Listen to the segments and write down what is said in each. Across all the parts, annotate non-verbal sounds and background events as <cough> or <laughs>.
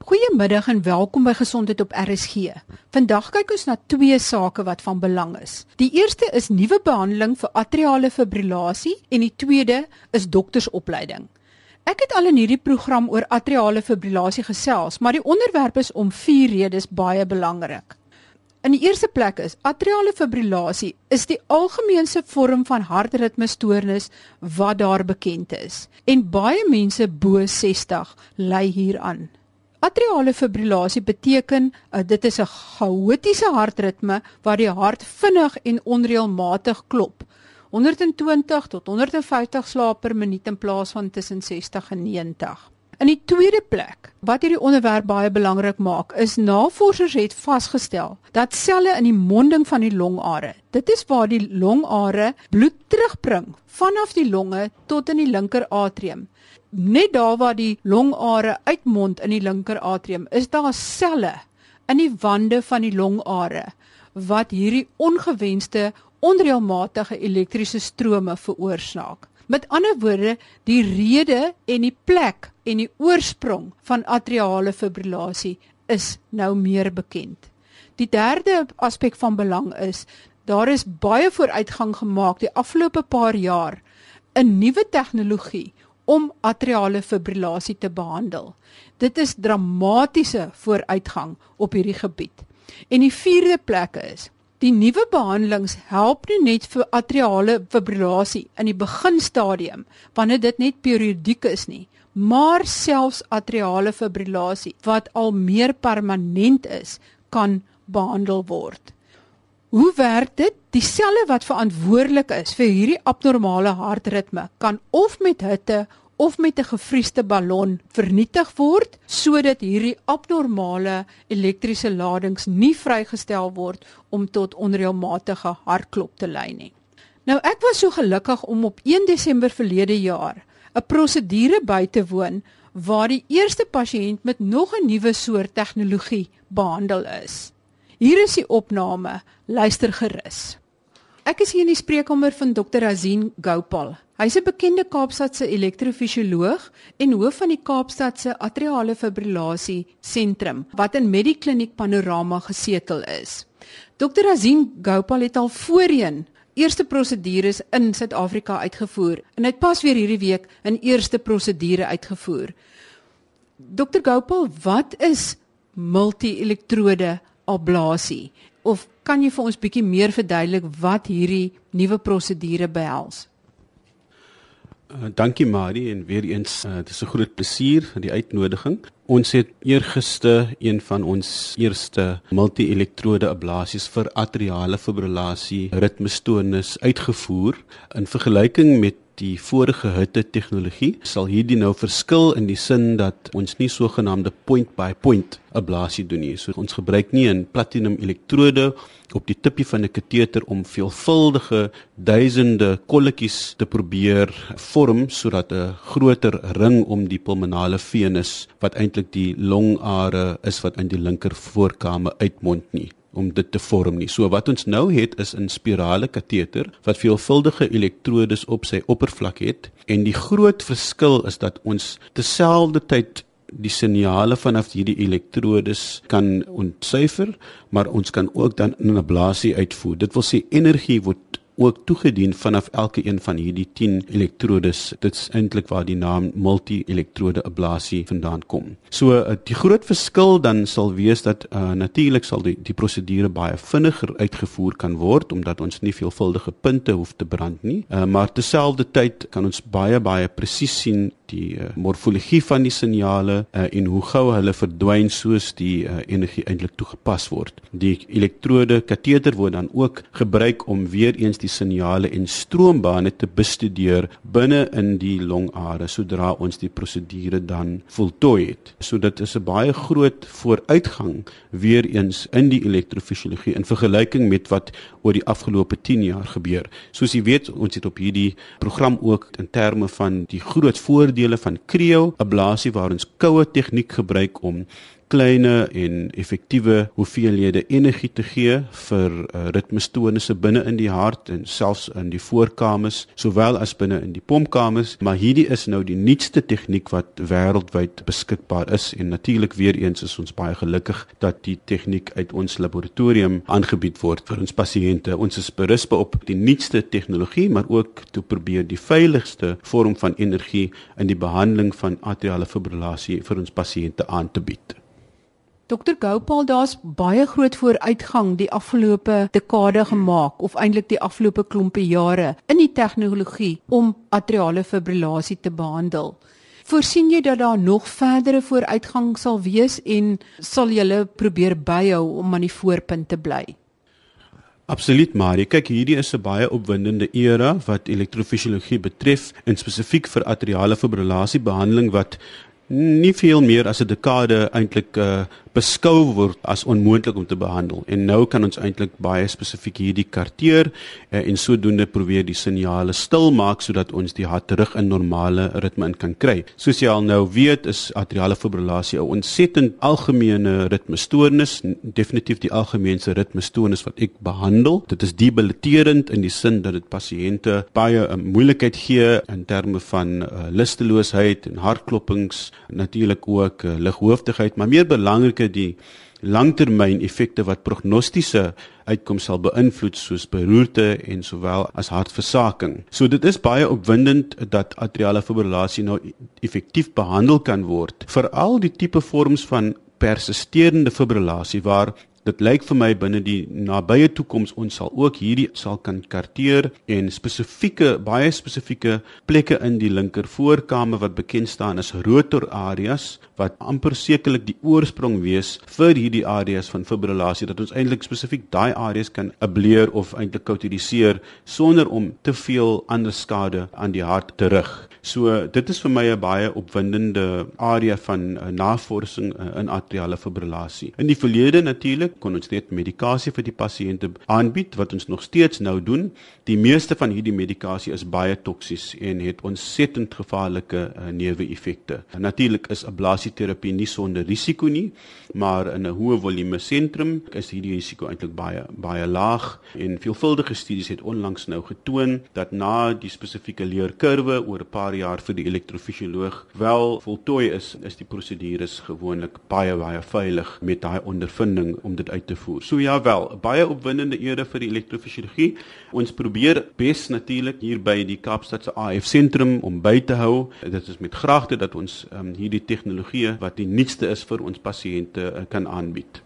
Goeiemiddag en welkom by Gesondheid op RSG. Vandag kyk ons na twee sake wat van belang is. Die eerste is nuwe behandeling vir atriale fibrillasie en die tweede is doktersopleiding. Ek het al in hierdie program oor atriale fibrillasie gesels, maar die onderwerp is om vier redes baie belangrik. In die eerste plek is atriale fibrillasie is die algemeenste vorm van hartritmestoornis wat daar bekend is en baie mense bo 60 ly hieraan. Atriale fibrillasie beteken uh, dit is 'n chaotiese hartritme waar die hart vinnig en onreëlmatig klop. 120 tot 150 slae per minuut in plaas van tussen 60 en 90. In die tweede plek, wat hierdie onderwerp baie belangrik maak, is navorsers het vasgestel dat selle in die monding van die longare, dit is waar die longare bloed terugbring vanaf die longe tot in die linker atrium net daar waar die longare uitmond in die linker atrium, is daar selle in die wande van die longare wat hierdie ongewenste onreëlmatige elektriese strome veroorsaak. Met ander woorde, die rede en die plek en die oorsprong van atriale fibrillasie is nou meer bekend. Die derde aspek van belang is daar is baie vooruitgang gemaak die afgelope paar jaar in nuwe tegnologie om atriale fibrillasie te behandel. Dit is dramatiese vooruitgang op hierdie gebied. En die vierde plek is Die nuwe behandelings help nie net vir atriale fibrillasie in die beginstadium wanneer dit net periodiek is nie, maar selfs atriale fibrillasie wat al meer permanent is, kan behandel word. Hoe werk dit? Die selle wat verantwoordelik is vir hierdie abnormale hartritme kan of met hitte of met 'n gefriesde ballon vernietig word sodat hierdie abnormale elektriese ladings nie vrygestel word om tot onreëlmatige hartklop te lei nie. Nou ek was so gelukkig om op 1 Desember verlede jaar 'n prosedure by te woon waar die eerste pasiënt met nog 'n nuwe soort tegnologie behandel is. Hier is die opname, luister gerus. Ek is hier in die spreekkamer van Dr. Azin Gopal. Hy's 'n bekende Kaapstadse elektrofisioloog en hoof van die Kaapstadse Atriale Fibrillasie Sentrum wat in Medikliniek Panorama gesetel is. Dr Azin Gopal het al voorheen eerste prosedures in Suid-Afrika uitgevoer en hy het pas weer hierdie week 'n eerste prosedure uitgevoer. Dr Gopal, wat is multi-elektrode ablasie? Of kan jy vir ons bietjie meer verduidelik wat hierdie nuwe prosedure behels? Uh, dankie Marie en weer eens uh, dis 'n groot plesier vir die uitnodiging. Ons het eergister een van ons eerste multi-elektrode ablasies vir atriale fibrillasie ritmestoornis uitgevoer in vergelyking met die vorige hitte tegnologie sal hierdie nou verskil in die sin dat ons nie sogenaamde point by point ablasie doen nie. So ons gebruik nie 'n platinum elektrode op die tipie van 'n kateter om veelvuldige duisende kolletjies te probeer vorm sodat 'n groter ring om die pulmonale venus wat eintlik die longare is wat in die linker voorkame uitmond nie om dit te vorm nie. So wat ons nou het is 'n spirale kateter wat veelvuldige elektrodes op sy oppervlak het en die groot verskil is dat ons terselfdertyd die signale vanaf hierdie elektrodes kan ontsyfer, maar ons kan ook dan 'n ablasie uitvoer. Dit wil sê energie word ook toegedien vanaf elke een van hierdie 10 elektrodes. Dit is eintlik waar die naam multi-elektrode ablasie vandaan kom. So uh, die groot verskil dan sal wees dat uh, natuurlik sal die die prosedure baie vinniger uitgevoer kan word omdat ons nie veelvuldige punte hoef te brand nie. Uh, maar terselfdertyd kan ons baie baie presies sien die uh, morfologie van die signale uh, en hoe gou hulle verdwyn soos die uh, energie eintlik toegepas word. Die elektrode kateter word dan ook gebruik om weer eens die signale en stroombane te bestudeer binne in die longare sodra ons die prosedure dan voltooi het. So dit is 'n baie groot vooruitgang weer eens in die elektrofisiologie in vergelyking met wat oor die afgelope 10 jaar gebeur. Soos jy weet, ons het op hierdie program ook in terme van die groot voordele van cryo ablasie waar ons koue tegniek gebruik om kleine en effektiewe hoeveelhede energie te gee vir uh, ritmestonisse binne in die hart en selfs in die voorkamers sowel as binne in die pompkamers maar hierdie is nou die nuutste tegniek wat wêreldwyd beskikbaar is en natuurlik weer eens is ons baie gelukkig dat die tegniek uit ons laboratorium aangebied word vir ons pasiënte ons is berus op die nuutste tegnologie maar ook te probeer die veiligste vorm van energie in die behandeling van atriale fibrillasie vir ons pasiënte aan te bied. Dokter Gopal, daar's baie groot vooruitgang die afgelope dekade gemaak of eintlik die afgelope klompe jare in die tegnologie om atriale fibrillasie te behandel. Voorsien jy dat daar nog verdere vooruitgang sal wees en sal julle probeer byhou om aan die voorpunt te bly? Absoluut, Marie. Kyk, hierdie is 'n baie opwindende era wat elektrofisiologie betref en spesifiek vir atriale fibrillasie behandeling wat nie veel meer as 'n dekade eintlik uh, beskou word as onmoontlik om te behandel. En nou kan ons eintlik baie spesifiek hierdie karteer uh, en sodoende probeer die signale stil maak sodat ons die hart terug in normale ritme in kan kry. Soos jy al nou weet, is atriale fibrillasie 'n ontsettend algemene ritmestoornis, definitief die algemeenste ritmestoornis wat ek behandel. Dit is debiliterend in die sin dat dit pasiënte baie 'n uh, moeilikheid gee in terme van uh, lusteloosheid en hartklopings natuurlik ook uh, lighoofdigheid, maar meer belangrike die langtermyn effekte wat prognostiese uitkoms sal beïnvloed soos beroerte en sowel as hartversaking. So dit is baie opwindend dat atriale fibrillasie nou effektief behandel kan word vir al die tipe vorms van persisterende fibrillasie waar Dit lyk vir my binne die nabye toekoms ons sal ook hierdie sal kan karteer en spesifieke baie spesifieke plekke in die linker voorkamer wat bekend staan as rotor areas wat amper sekerlik die oorsprong wees vir hierdie areas van fibrillasie dat ons eintlik spesifiek daai areas kan ableer of eintlik kauteriseer sonder om te veel ander skade aan die hart te rig. So dit is vir my 'n baie opwindende area van uh, navorsing uh, in atriale fibrillasie. In die verlede natuurlik kon ons net medikasie vir die pasiënte aanbied wat ons nog steeds nou doen. Die meeste van hierdie medikasie is baie toksies en het ontsettend gevaarlike uh, neeweffekte. Natuurlik is ablasieterapie nie sonder risiko nie, maar in 'n hoë volume sentrum is hierdie risiko eintlik baie baie laag en veelvuldige studies het onlangs nou getoon dat na die spesifieke leerkurwe oor 'n paar jaar vir die elektrofisioloog wel voltooi is, is die prosedures gewoonlik baie baie veilig met daai ondervinding om dit uit te voer. So ja wel, baie opwindende ere vir die elektrofisiologie. Ons probeer bes natuurlik hier by die Kaapstadse AF sentrum om by te hou. Dit is met graagte dat ons um, hierdie tegnologie wat die nuutste is vir ons pasiënte uh, kan aanbied.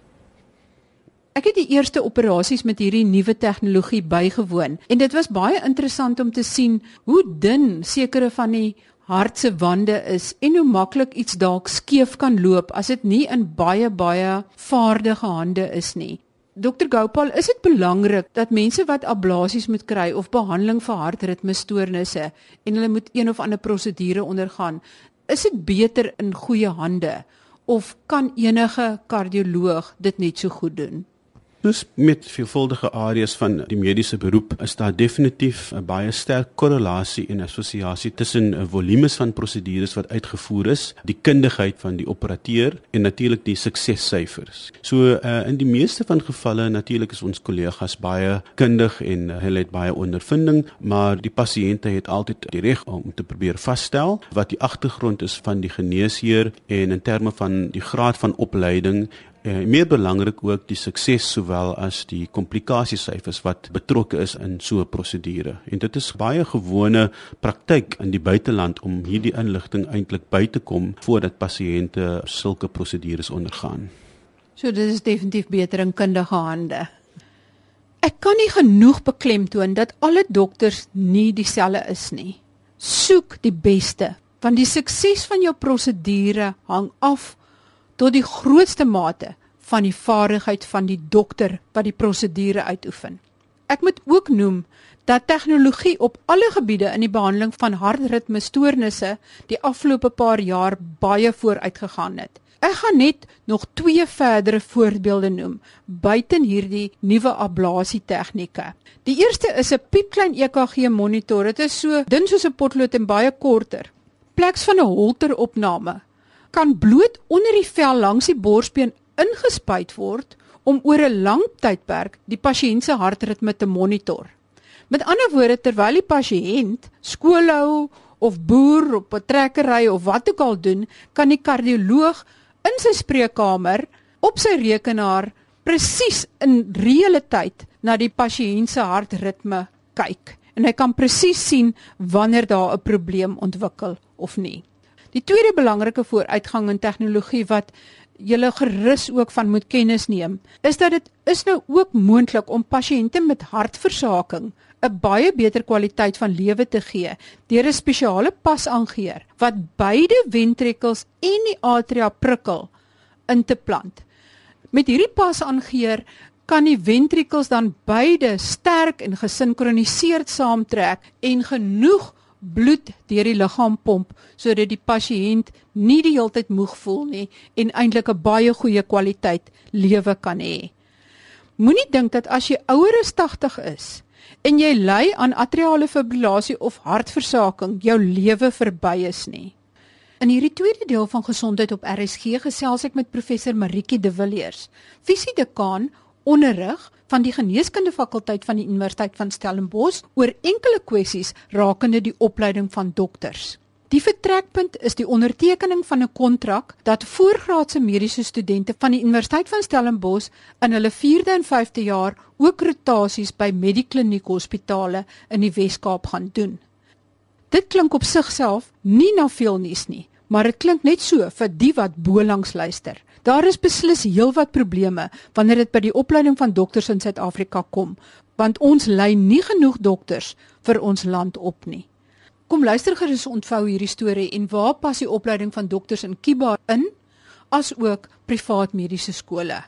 Ek het die eerste operasies met hierdie nuwe tegnologie bygewoon en dit was baie interessant om te sien hoe dun sekere van die hart se wande is en hoe maklik iets dalk skeef kan loop as dit nie in baie baie vaardige hande is nie. Dr Gopal, is dit belangrik dat mense wat ablasies moet kry of behandeling vir hartritmestoornisse en hulle moet een of ander prosedure ondergaan, is dit beter in goeie hande of kan enige kardioloog dit net so goed doen? Soos met veelvuldige areas van die mediese beroep is daar definitief 'n baie sterk korrelasie en assosiasie tussen 'n volumes van prosedures wat uitgevoer is, die kundigheid van die operateur en natuurlik die suksessyfers. So uh, in die meeste van gevalle natuurlik is ons kollegas baie kundig en uh, hulle het baie ondervinding, maar die pasiënte het altyd die reg om te probeer vasstel wat die agtergrond is van die geneesheer en in terme van die graad van opleiding En uh, meer belangrik ook die sukses sowel as die komplikasiesyfers wat betrokke is in so 'n prosedure. En dit is baie gewone praktyk in die buiteland om hierdie inligting eintlik by te kom voordat pasiënte sulke prosedures ondergaan. So dit is definitief beter in kundige hande. Ek kan nie genoeg beklemtoon dat alle dokters nie dieselfde is nie. Soek die beste, want die sukses van jou prosedure hang af tot die grootste mate van die vaardigheid van die dokter wat die prosedure uitoefen. Ek moet ook noem dat tegnologie op alle gebiede in die behandeling van hartritmestoornisse die afgelope paar jaar baie vooruit gegaan het. Ek gaan net nog twee verdere voorbeelde noem buiten hierdie nuwe ablasie tegnieke. Die eerste is 'n piepklein EKG monitor. Dit is so dun soos 'n potlood en baie korter. Pleks van 'n holter opname kan bloed onder die vel langs die borsbeen ingespuit word om oor 'n lang tydperk die pasiënt se hartritme te monitor. Met ander woorde, terwyl die pasiënt skool hou of boer op 'n trekkery of wat ook al doen, kan die kardioloog in sy spreekkamer op sy rekenaar presies in reële tyd na die pasiënt se hartritme kyk en hy kan presies sien wanneer daar 'n probleem ontwikkel of nie. Die tweede belangrike vooruitgang in tegnologie wat julle gerus ook van moet kennis neem, is dat dit is nou ook moontlik om pasiënte met hartversaking 'n baie beter kwaliteit van lewe te gee deur 'n spesiale pas aangeheer wat beide ventrikels en die atria prikkel in te plant. Met hierdie pas aangeheer kan die ventrikels dan beide sterk en gesinkroniseerd saamtrek en genoeg bloed deur die liggaam pomp sodat die pasiënt nie die hele tyd moeg voel nie en eintlik 'n baie goeie kwaliteit lewe kan hê. Moenie dink dat as jy ouer as 80 is en jy ly aan atriale fibrillasie of hartversaking, jou lewe verby is nie. In hierdie tweede deel van gesondheid op RSG gesels ek met professor Maritjie De Villiers, fisiedekaan onderrig van die geneeskunde fakulteit van die Universiteit van Stellenbosch oor enkele kwessies rakende die opleiding van dokters. Die vertrekpunt is die ondertekening van 'n kontrak dat voorgraadse mediese studente van die Universiteit van Stellenbosch in hulle 4de en 5de jaar ook rotasies by Medikliniek hospitale in die Wes-Kaap gaan doen. Dit klink op sigself nie na veel nuus nie, maar dit klink net so vir die wat bolangs luister. Daar is beslis heelwat probleme wanneer dit by die opleiding van dokters in Suid-Afrika kom, want ons lei nie genoeg dokters vir ons land op nie. Kom luister gerus ontvou hierdie storie en waar pas die opleiding van dokters in Kiba in as ook privaat mediese skole.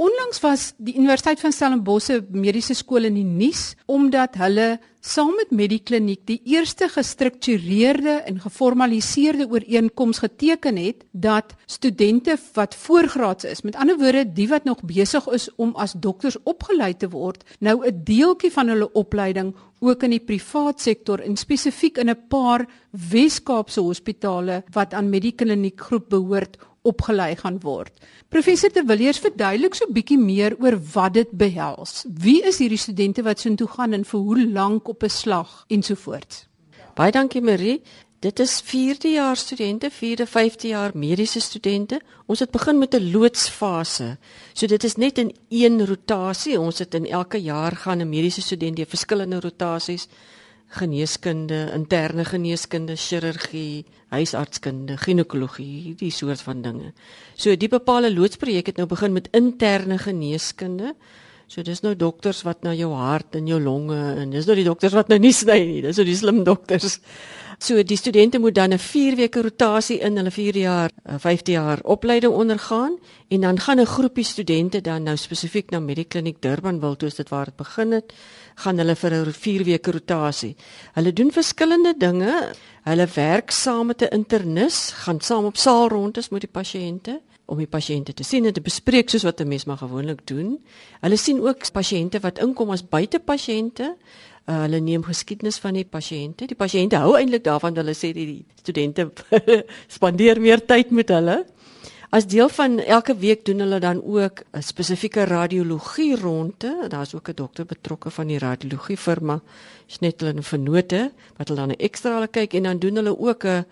Onlangs was die Universiteit van Stellenbosch se mediese skool in die nuus omdat hulle saam met Medikliniek die eerste gestruktureerde en geformaliseerde ooreenkoms geteken het dat studente wat voorgraads is, met ander woorde die wat nog besig is om as dokters opgelei te word, nou 'n deeltjie van hulle opleiding ook in die privaat sektor en spesifiek in 'n paar Wes-Kaapse hospitale wat aan Medikliniek groep behoort opgelei gaan word. Professor De Villiers verduidelik so bietjie meer oor wat dit behels. Wie is hierdie studente wat soontoe gaan en vir hoe lank op 'n slag ensovoorts? Baie dankie Marie. Dit is 4de jaar studente, 4de, 5de jaar mediese studente. Ons het begin met 'n loodsfase. So dit is net in een rotasie. Ons het in elke jaar gaan 'n mediese student deur verskillende rotasies geneeskunde, interne geneeskunde, chirurgie, huisartskunde, ginekologie, die soort van dinge. So die bepaalde loodsprojek het nou begin met interne geneeskunde. So dis nou dokters wat na jou hart en jou longe en dis nou die dokters wat nou nie sny nie. Dis nou die slim dokters. So die studente moet dan 'n 4 weke rotasie in hulle 4 jaar, 5de jaar opleiding ondergaan en dan gaan 'n groepie studente dan nou spesifiek na Medikliniek Durban wil toe dit waar dit begin het, gaan hulle vir 'n 4 weke rotasie. Hulle doen verskillende dinge. Hulle werk saam met 'n internis, gaan saam op saalrondes met die pasiënte om die pasiënte te sien en te bespreek soos wat 'n mens maar gewoonlik doen. Hulle sien ook pasiënte wat inkom as buitepasiënte. Uh, hulle neem geskiedenis van die pasiënte. Die pasiënte hou eintlik daarvan dat hulle sê die studente <laughs> spandeer meer tyd met hulle. As deel van elke week doen hulle dan ook 'n spesifieke radiologie ronde. Daar's ook 'n dokter betrokke van die radiologie firma Schnettel en Vernote wat hulle dan ekstra hulle kyk en dan doen hulle ook 'n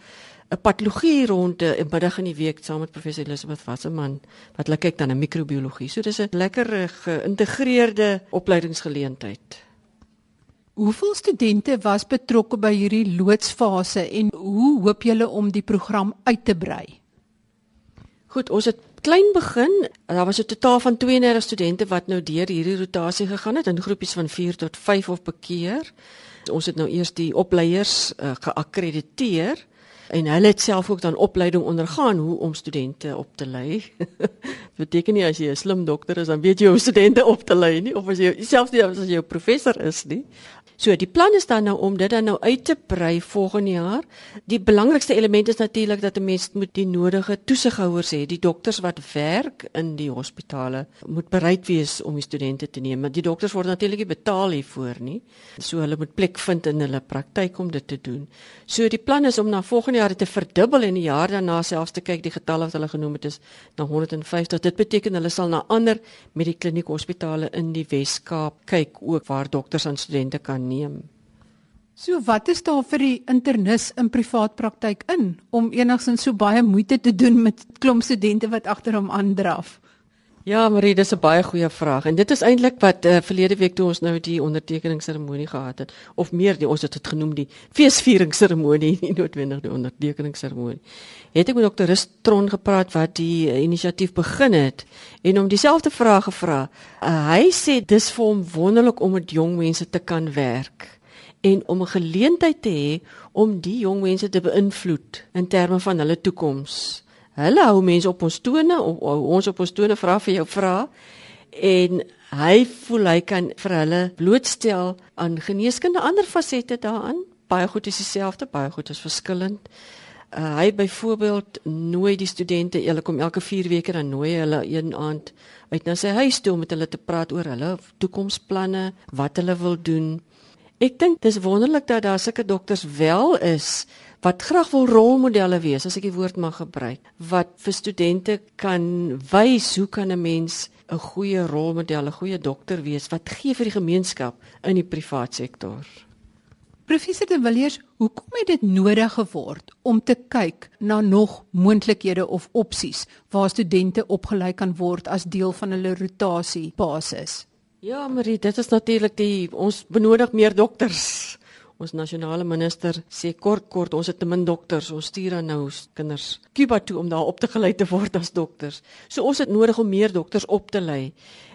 'n patologie ronde in middag in die week saam met professor Elisabeth Wasserman wat hulle kyk dan 'n microbiologie. So dis 'n lekker geïntegreerde opleidingsgeleentheid. Hoeveel studente was betrokke by hierdie loodsfase en hoe hoop julle om die program uit te brei? Goed, ons het klein begin. Daar was 'n totaal van 32 studente wat nou deur hierdie rotasie gegaan het in groepies van 4 tot 5 op 'n keer. Ons het nou eers die opleiers uh, geakkrediteer en hulle het self ook dan opleiding ondergaan hoe om studente op te lei. Dit <laughs> beteken nie as jy 'n slim dokter is dan weet jy hoe studente op te lei nie of as jy selfs nie as jy 'n professor is nie. So die plan is dan nou om dit dan nou uit te brei volgende jaar. Die belangrikste element is natuurlik dat 'n mens moet die nodige toesighouers hê. Die dokters wat werk in die hospitale moet bereid wees om die studente te neem. Maar die dokters word natuurlik betaal hiervoor nie. So hulle moet plek vind in hulle praktyk om dit te doen. So die plan is om na volgende jaar te verdubbel en die jaar daarna selfs te kyk die getalle wat hulle genoem het is na 150. Dit beteken hulle sal na ander medikliniek hospitale in die Wes-Kaap kyk ook waar dokters aan studente kan neem. So wat is daar vir die internis in privaat praktyk in om enigsins so baie moeite te doen met klomp studente wat agter hom aandraf? Ja, Marie, dis 'n baie goeie vraag en dit is eintlik wat uh, verlede week toe ons nou die ondertekeningsseremonie gehad het of meer die ons het dit genoem die feesvieringsseremonie, <laughs> nie noodwendig die ondertekeningsseremonie. Het ek met dokter Rustron gepraat wat die uh, inisiatief begin het en hom dieselfde vraag gevra. Uh, hy sê dis vir hom wonderlik om met jong mense te kan werk en om 'n geleentheid te hê om die jong mense te beïnvloed in terme van hulle toekoms. Hulle hou mense op ons tone of ons op ons tone vra vir jou vra en hy voel hy kan vir hulle blootstel aan geneeskunde ander fasette daaraan. Baie goed is dieselfde, baie goed is verskillend. Uh, hy byvoorbeeld nooi die studente, hulle kom elke 4 weke dan nooi hulle een aand uit na sy huis toe om met hulle te praat oor hulle toekomsplanne, wat hulle wil doen. Ek dink dis wonderlik dat daar sulke dokters wel is wat graag wil rolmodelle wees as ek die woord mag gebruik wat vir studente kan wys hoe kan 'n mens 'n goeie rolmodel, 'n goeie dokter wees wat gee vir die gemeenskap in die privaat sektor. Professor De Villiers, hoekom het dit nodig geword om te kyk na nog moontlikhede of opsies waar studente opgelei kan word as deel van hulle rotasie basis? Ja, Marie, dit is natuurlik die ons benodig meer dokters. Ons nasionale minister sê kort kort ons het te min dokters. Ons stuur dan nou kinders Kuba toe om daar op te gelei te word as dokters. So ons het nodig om meer dokters op te lei.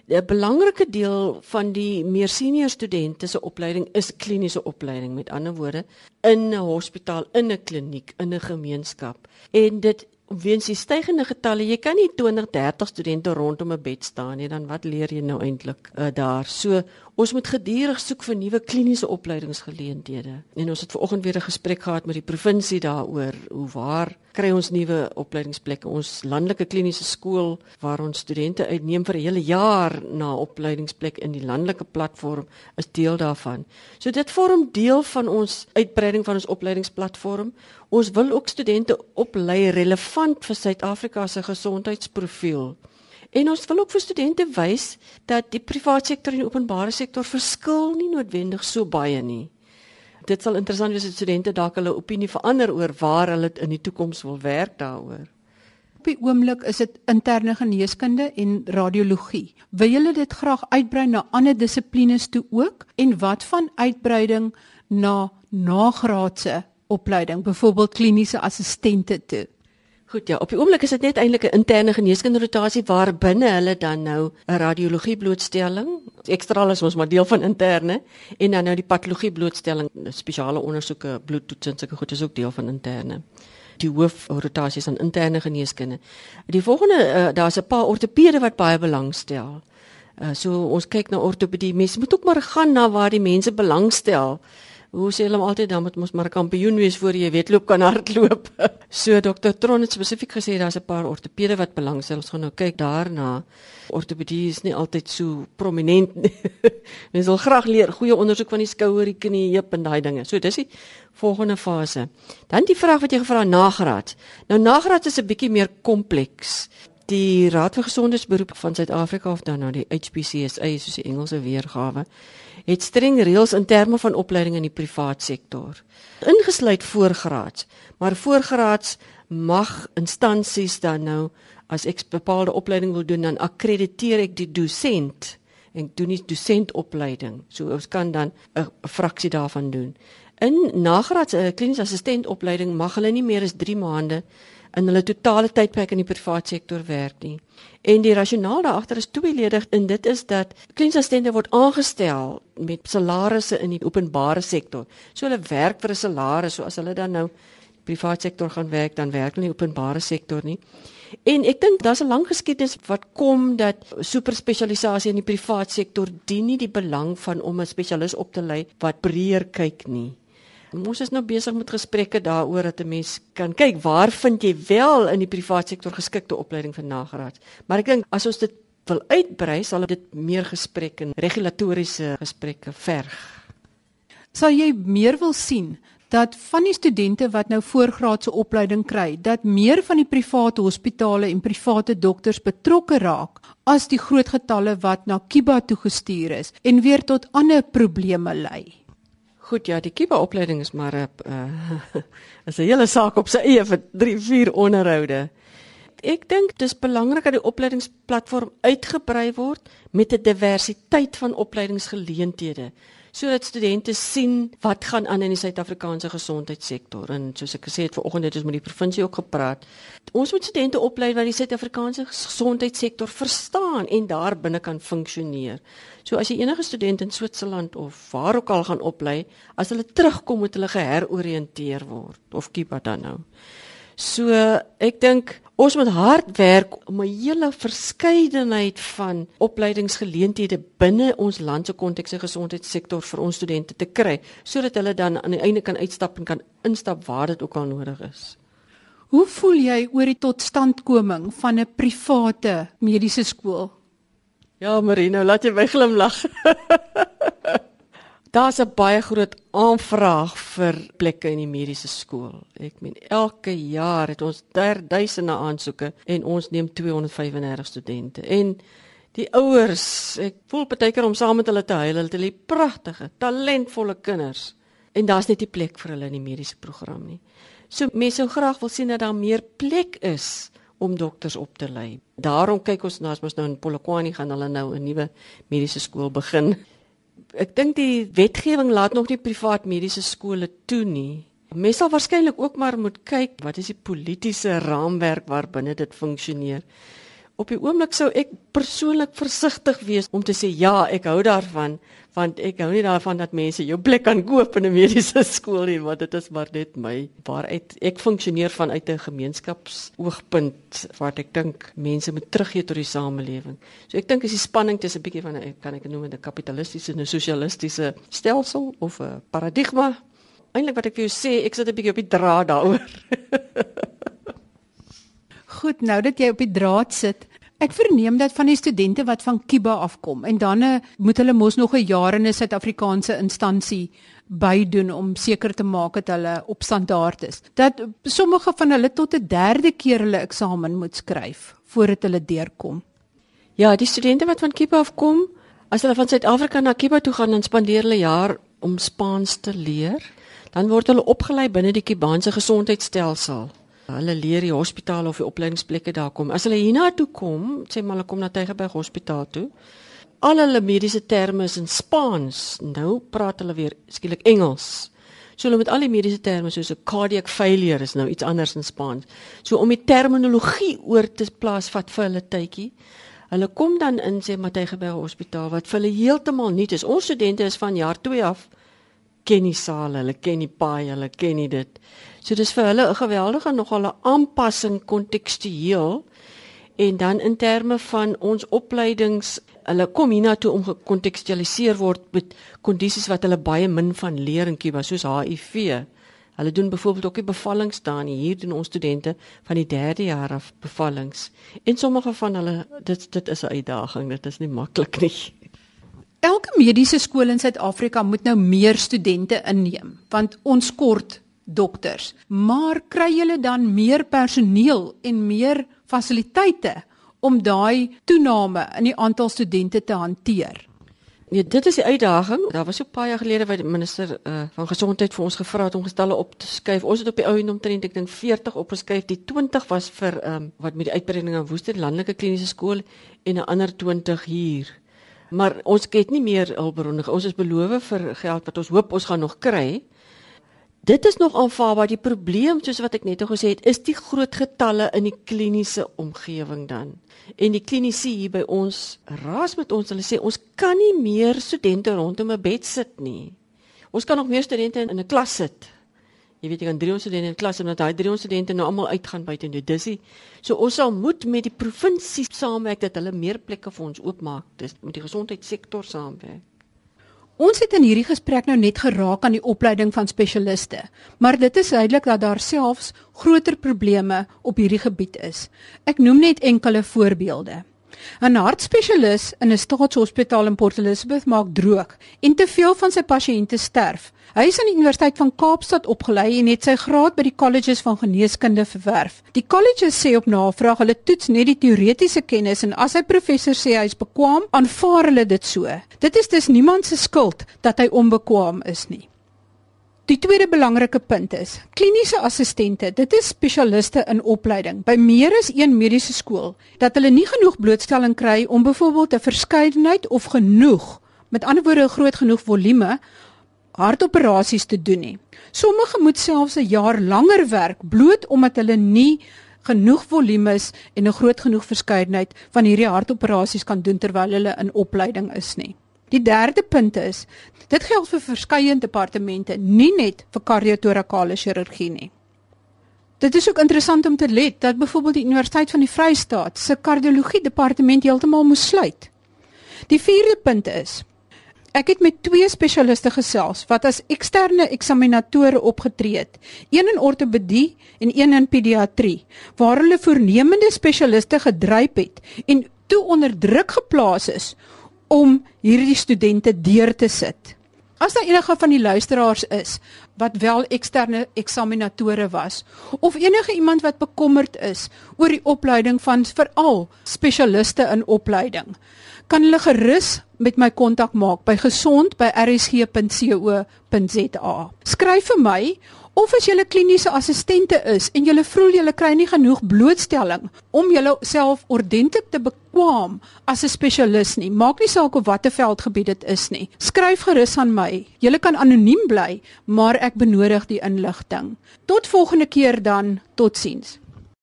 'n Belangrike deel van die meer senior studente se opleiding is kliniese opleiding. Met ander woorde, in 'n hospitaal, in 'n kliniek, in 'n gemeenskap. En dit weens die stygende getalle, jy kan nie 20, 30 studente rondom 'n bed staan nie, dan wat leer jy nou eintlik uh, daar? So Ons moet gedurig soek vir nuwe kliniese opleidingsgeleenthede. En ons het vanoggend weer 'n gesprek gehad met die provinsie daaroor hoe waar kry ons nuwe opleidingsplekke? Ons landelike kliniese skool waar ons studente uitneem vir 'n hele jaar na opleidingsplek in die landelike platform is deel daarvan. So dit vorm deel van ons uitbreiding van ons opleidingsplatform. Ons wil ook studente oplei relevant vir Suid-Afrika se gesondheidsprofiel. En ons wil ook vir studente wys dat die private sektor en die openbare sektor verskil nie noodwendig so baie nie. Dit sal interessant wees as studente dalk hulle opinie verander oor waar hulle in die toekoms wil werk daaroor. Op die oomblik is dit interne geneeskunde en radiologie. Wil julle dit graag uitbrei na ander dissiplines toe ook en wat van uitbreiding na nagraadse opleiding, byvoorbeeld kliniese assistente toe? Goed ja, op die oomblik is dit net eintlik 'n interne geneeskunde rotasie waar binne hulle dan nou 'n radiologie blootstelling, ekstra is ons maar deel van interne en dan nou die patologie blootstelling, spesiale ondersoeke, bloedtoets en sulke goed is ook deel van interne. Die hoof rotasie is aan interne geneeskunde. Die volgende uh, daar's 'n paar ortopede wat baie belangstel. Uh, so ons kyk na ortopedie. Mense moet ook maar gaan na waar die mense belangstel. Hoe sê hulle altyd dan moet ons maar kampioen wees voor jy wedloop kan hardloop. <laughs> so dokter Tron het spesifiek gesê daar's 'n paar ortopede wat belangstel. Ons gaan nou kyk daarna. Ortopedie is nie altyd so prominent nie. <laughs> Mens wil graag leer goeie ondersoek van die skouer, die knie, heup en daai dinge. So dis die volgende fase. Dan die vraag wat jy gevra nagraad. Nou nagraad is 'n bietjie meer kompleks. Die Raad vir Gesondheidsberoep van Suid-Afrika of dan nou die HPCSA soos die Engelse weergawe het streng reëls in terme van opleiding in die privaat sektor. Ingesluit voorgraads, maar voorgraads mag instansies dan nou as ek bepaalde opleiding wil doen dan akkrediteer ek die dosent en doen nie dosentopleiding. So ons kan dan 'n fraksie daarvan doen. In nagraadse kliniese assistentopleiding mag hulle nie meer as 3 maande in hulle totale tydperk in die private sektor werk nie. En die rasionaal daar agter is tweeledig en dit is dat klinisassistente word aangestel met salarisse in die openbare sektor. So hulle werk vir 'n salaris, so as hulle dan nou private sektor gaan werk, dan werk hulle in die openbare sektor nie. En ek dink daar's 'n lang geskiedenis wat kom dat superspesialisasie in die privaat sektor dien nie die belang van om 'n spesialis op te lei wat breër kyk nie. Ons is nou besig met gesprekke daaroor dat 'n mens kan kyk waar vind jy wel in die privaat sektor geskikte opleiding vir nagraad. Maar ek dink as ons dit wil uitbrei, sal dit meer gesprekke en regulatoriese gesprekke verg. Sal jy meer wil sien dat van die studente wat nou voorgraadse opleiding kry, dat meer van die private hospitale en private dokters betrokke raak as die groot getalle wat na Kiba toe gestuur is en weer tot ander probleme lei. Goed ja, die Kiba opleiding is maar 'n uh, <laughs> is 'n hele saak op sy eie vir 3 4 onderhoude. Ek dink dis belangrik dat die opleidingsplatform uitgebrei word met 'n diversiteit van opleidingsgeleenthede sodat studente sien wat gaan aan in die Suid-Afrikaanse gesondheidssektor en soos ek gesê het vanoggend het ons met die provinsie ook gepraat. Ons moet studente oplei wat die Suid-Afrikaanse gesondheidssektor verstaan en daar binne kan funksioneer. So as jy enige student in Switserland of waar ook al gaan oplei, as hulle terugkom moet hulle geheroriënteer word of kiep wat dan nou. So ek dink ons moet hard werk om 'n hele verskeidenheid van opleidingsgeleenthede binne ons land se konteks en gesondheidssektor vir ons studente te kry sodat hulle dan aan die einde kan uitstap en kan instap waar dit ook al nodig is. Hoe voel jy oor die totstandkoming van 'n private mediese skool? Ja, Marino, laat jy my glimlag. <laughs> Daar's 'n baie groot aanvraag vir plekke in die mediese skool. Ek meen elke jaar het ons duisende aansoeke en ons neem 235 studente. En die ouers, ek voel baie keer om saam met hulle te huil. Hulle het 'n pragtige, talentvolle kinders en daar's net nie plek vir hulle in die mediese program nie. So mense sou graag wil sien dat daar meer plek is om dokters op te lei. Daarom kyk ons nou as ons nou in Polokwane gaan hulle nou 'n nuwe mediese skool begin ek dink die wetgewing laat nog nie privaat mediese skole toe nie. Mens sal waarskynlik ook maar moet kyk wat is die politieke raamwerk waarbinne dit funksioneer. Op die oomblik sou ek persoonlik versigtig wees om te sê ja, ek hou daarvan, want ek hou nie daarvan dat mense jou plek kan koop in 'n mediese <laughs> skool nie, want dit is maar net my waaruit ek funksioneer vanuit 'n gemeenskapsoogpunt wat ek dink mense moet teruggee tot die samelewing. So ek dink is die spanning tussen 'n bietjie van 'n kan ek noem 'n kapitalistiese en 'n sosialistiese stelsel of 'n paradigma. Eintlik wat ek vir jou sê, ek sit 'n bietjie op die draad daaroor. <laughs> Goed, nou dat jy op die draad sit, Ek verneem dat van die studente wat van Kiba afkom en dan uh, moet hulle mos nog 'n jaar in 'n Suid-Afrikaanse instansie bydoen om seker te maak dat hulle op standaard is. Dat sommige van hulle tot 'n derde keer hulle eksamen moet skryf voordat hulle deurkom. Ja, die studente wat van Kiba afkom, as hulle van Suid-Afrika na Kiba toe gaan en spandeer hulle jaar om Spaans te leer, dan word hulle opgelei binne die Kubaanse gesondheidstelsel. Hulle leer die hospitaal of die opleidingsplekke daar kom. As hulle hiernatoe kom, sê maar hulle kom na Tygerberg Hospitaal toe. Al hulle mediese terme is in Spaans. Nou praat hulle weer skielik Engels. So hulle met al die mediese terme soos 'n cardiac failure is nou iets anders in Spaans. So om die terminologie oor te plaas vat vir hulle tydjie. Hulle kom dan in sê Matygerberg Hospitaal wat vir hulle heeltemal nuut is. Ons studente is van jaar 2 af ken die sale, hulle ken die paai, hulle ken dit. So dis vir hulle 'n geweldige nogal 'n aanpassing kontekstueel en dan in terme van ons opleidings, hulle kom hiernatoe om gekontekstualiseer word met kondisies wat hulle baie min van leer in Kuba soos HIV. Hulle doen byvoorbeeld ook die bevallings daar nie. Hier doen ons studente van die 3de jaar af bevallings. En sommige van hulle dit dit is 'n uitdaging, dit is nie maklik nie. Elke mediese skool in Suid-Afrika moet nou meer studente inneem want ons kort dokters. Maar kry julle dan meer personeel en meer fasiliteite om daai toename in die aantal studente te hanteer? Nee, dit is die uitdaging. Daar was so baie jaar gelede wat die minister uh, van gesondheid vir ons gevra het om gestalle op te skuif. Ons het op die ou en omtrent ek dink 40 opgeskuif. Die 20 was vir um, wat met die uitbreiding aan Woester landelike kliniese skool en 'n ander 20 hier maar ons het nie meer hulpbronne. Ons is beloof vir geld wat ons hoop ons gaan nog kry. Dit is nog aanvaarbaar. Die probleem soos wat ek net al gesê het, is die groot getalle in die kliniese omgewing dan. En die klinisi hier by ons raas met ons. Hulle sê ons kan nie meer studente rondom 'n bed sit nie. Ons kan nog meer studente in 'n klas sit. Jy weet jy kan 300 studente in klas en dat daai 300 studente nou almal uitgaan buite toe. Dis die so ons sal moet met die provinsie saamwerk dat hulle meer plekke vir ons oopmaak. Dis met die gesondheidssektor saamwerk. Ons het in hierdie gesprek nou net geraak aan die opleiding van spesialiste, maar dit is duidelik dat daar selfs groter probleme op hierdie gebied is. Ek noem net enkele voorbeelde. 'n Hartspesialis in 'n staatshospitaal in Port Elizabeth maak droog en te veel van sy pasiënte sterf. Hy is aan die Universiteit van Kaapstad opgelei en het sy graad by die Colleges van Geneeskunde verwerf. Die colleges sê op navraag hulle toets net die teoretiese kennis en as hy professor sê hy is bekwam, aanvaar hulle dit so. Dit is dus niemand se skuld dat hy onbekwam is nie. Die tweede belangrike punt is kliniese assistente. Dit is spesialiste in opleiding by meer as een mediese skool dat hulle nie genoeg blootstelling kry om byvoorbeeld 'n verskeidenheid of genoeg, met ander woorde 'n groot genoeg volume hartoperasies te doen nie. Sommige moet selfs 'n jaar langer werk bloot omdat hulle nie genoeg volumes en 'n groot genoeg verskeidenheid van hierdie hartoperasies kan doen terwyl hulle in opleiding is nie. Die derde punt is dit geld vir verskeie departemente, nie net vir kardiotorakale chirurgie nie. Dit is ook interessant om te let dat byvoorbeeld die Universiteit van die Vrystaat se kardiologie departement heeltemal moes sluit. Die vierde punt is ek het met twee spesialiste gesels wat as eksterne eksaminatore opgetree het, een in ortopedie en een in pediatrie, waar hulle voornemende spesialiste gedryp het en toe onder druk geplaas is om hierdie studente deur te sit. As daar enige van die luisteraars is wat wel eksterne eksaminatore was of enige iemand wat bekommerd is oor die opleiding van veral spesialiste in opleiding, kan hulle gerus met my kontak maak by gesond@rsg.co.za. Skryf vir my Of as jy 'n kliniese assistente is en jy voel jy kry nie genoeg blootstelling om jouself ordentlik te bekwam as 'n spesialis nie, maak nie saak of watter veldgebied dit is nie. Skryf gerus aan my. Jy kan anoniem bly, maar ek benodig die inligting. Tot volgende keer dan. Totsiens.